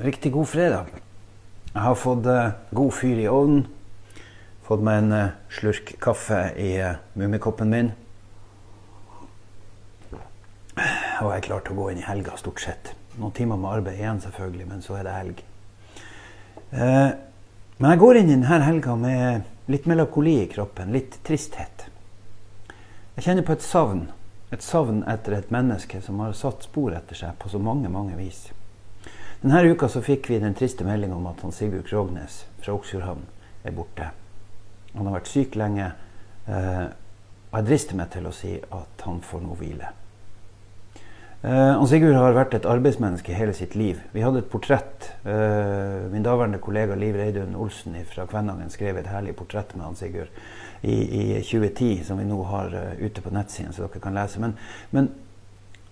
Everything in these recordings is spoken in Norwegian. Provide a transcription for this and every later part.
Riktig god fredag. Jeg har fått uh, god fyr i ovnen. Fått meg en uh, slurk kaffe i uh, mummikoppen min. Og jeg er klar til å gå inn i helga, stort sett. Noen timer med arbeid igjen, selvfølgelig, men så er det helg. men jeg går inn i denne helga med litt melankoli i kroppen. Litt tristhet. Jeg kjenner på et savn. Et savn etter et menneske som har satt spor etter seg på så mange, mange vis. Denne uka så fikk vi den triste meldinga om at han Sigurd Krognes fra Oksfjordhavn er borte. Han har vært syk lenge. Eh, og jeg drister meg til å si at han får nå hvile. Eh, han Sigurd har vært et arbeidsmenneske hele sitt liv. Vi hadde et portrett. Eh, min daværende kollega Liv Reidun Olsen fra Kvænangen skrev et herlig portrett med han Sigurd i, i 2010, som vi nå har ute på nettsiden, så dere kan lese. Men, men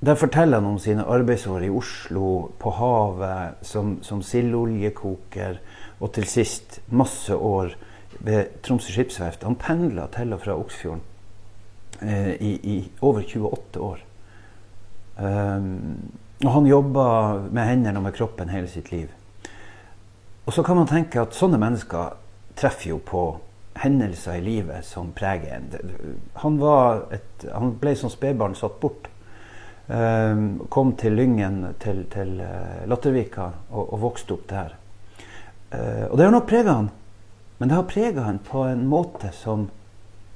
der forteller han om sine arbeidsår i Oslo, på havet, som, som sildoljekoker, og til sist masse år ved Tromsø skipsverft. Han pendla til og fra Oksfjorden eh, i, i, over 28 år. Um, og han jobba med hendene og med kroppen hele sitt liv. Og så kan man tenke at sånne mennesker treffer jo på hendelser i livet som preger en. Han, et, han ble som spedbarn satt bort. Ehm, kom til Lyngen, til, til uh, Lattervika, og, og, vokste opp der. Uh, og det har nok prega han. Men det har prega han på en måte som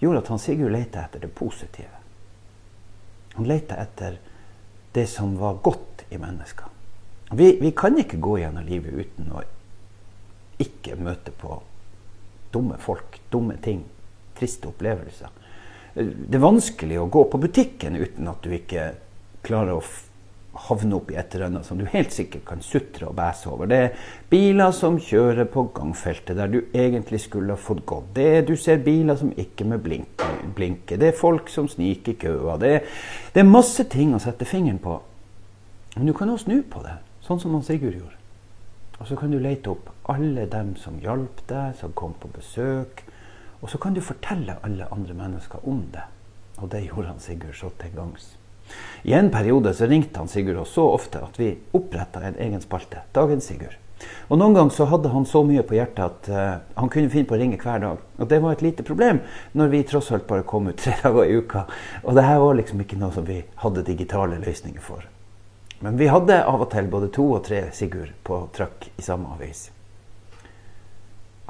gjorde at han Sigurd lette etter det positive. Han lette etter det som var godt i mennesker. Vi, vi kan ikke gå gjennom livet uten å ikke møte på dumme folk, dumme ting, triste opplevelser. Det er vanskelig å gå på butikken uten at du ikke klarer å havne opp i et eller annet som du helt sikkert kan sutre og bæse over. Det er biler som kjører på gangfeltet der du egentlig skulle ha fått gått. Det er, du ser biler som ikke med blinker. Det er folk som sniker i køa. Det det er masse ting å sette fingeren på. Men du kan også snu på det, sånn som han Sigurd gjorde. Og så kan du lete opp alle dem som hjalp deg, som kom på besøk. Og så kan du fortelle alle andre mennesker om det. Og det gjorde han Sigurd så til gangs. I en periode så ringte han Sigurd oss så ofte at vi oppretta en egen spalte. Dagens Sigurd. Og Noen ganger så hadde han så mye på hjertet at uh, han kunne finne på å ringe hver dag. Og det var et lite problem når vi tross alt bare kom ut tre dager i uka. Og det her var liksom ikke noe som vi hadde digitale løsninger for. Men vi hadde av og til både to og tre Sigurd på trøkk i samme avis.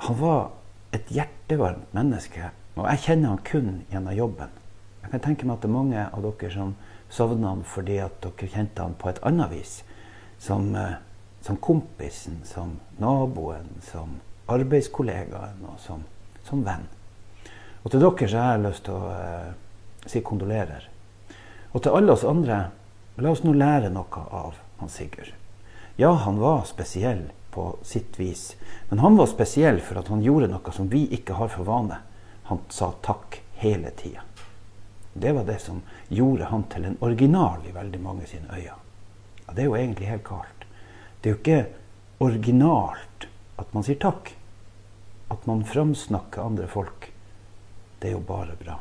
Han var et hjertevarmt menneske, og jeg kjenner han kun gjennom jobben. Jeg kan tenke meg at det er mange av dere som savna han fordi at dere kjente han på et annet vis. Som, eh, som kompisen, som naboen, som arbeidskollegaen og som, som, venn. Og til dere så har jeg lyst til å eh, si kondolerer. Og til alle oss andre, la oss nå lære noe av han Sigurd. Ja, han var spesiell på sitt vis, men han var spesiell for at han gjorde noe som vi ikke har for vane. Han sa takk hele tida. Det var det som gjorde han til en original i veldig mange sine øyne. Ja, det er jo egentlig helt galt. Det er jo ikke originalt at man sier takk. At man framsnakker andre folk. Det er jo bare bra.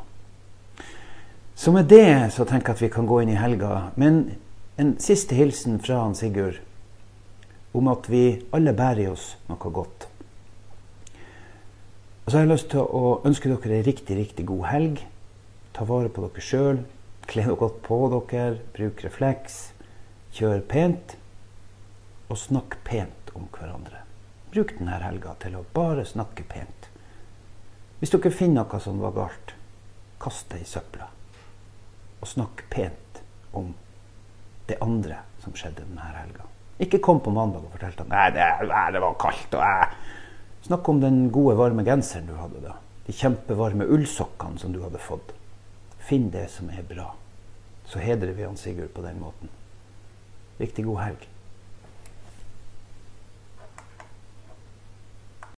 Så med det så tenker jeg at vi kan gå inn i helga. Men en siste hilsen fra han Sigurd om at vi alle bærer i oss noe godt. Og så har jeg lyst til å ønske dere ei riktig, riktig god helg. Ta vare på dere sjøl. Kle dere godt på dere. Bruk refleks. Kjør pent. Og snakk pent om hverandre. Bruk denne helga til å bare snakke pent. Hvis dere finner noe som var galt, kast det i søpla. Og snakk pent om det andre som skjedde denne helga. Ikke kom på mandag og fortell at Nei, det, det var kaldt. og jeg... Snakk om den gode, varme genseren du hadde da. De kjempevarme ullsokkene som du hadde fått. Finn det som er bra. Så hedrer vi han Sigurd på den måten. Riktig god helg.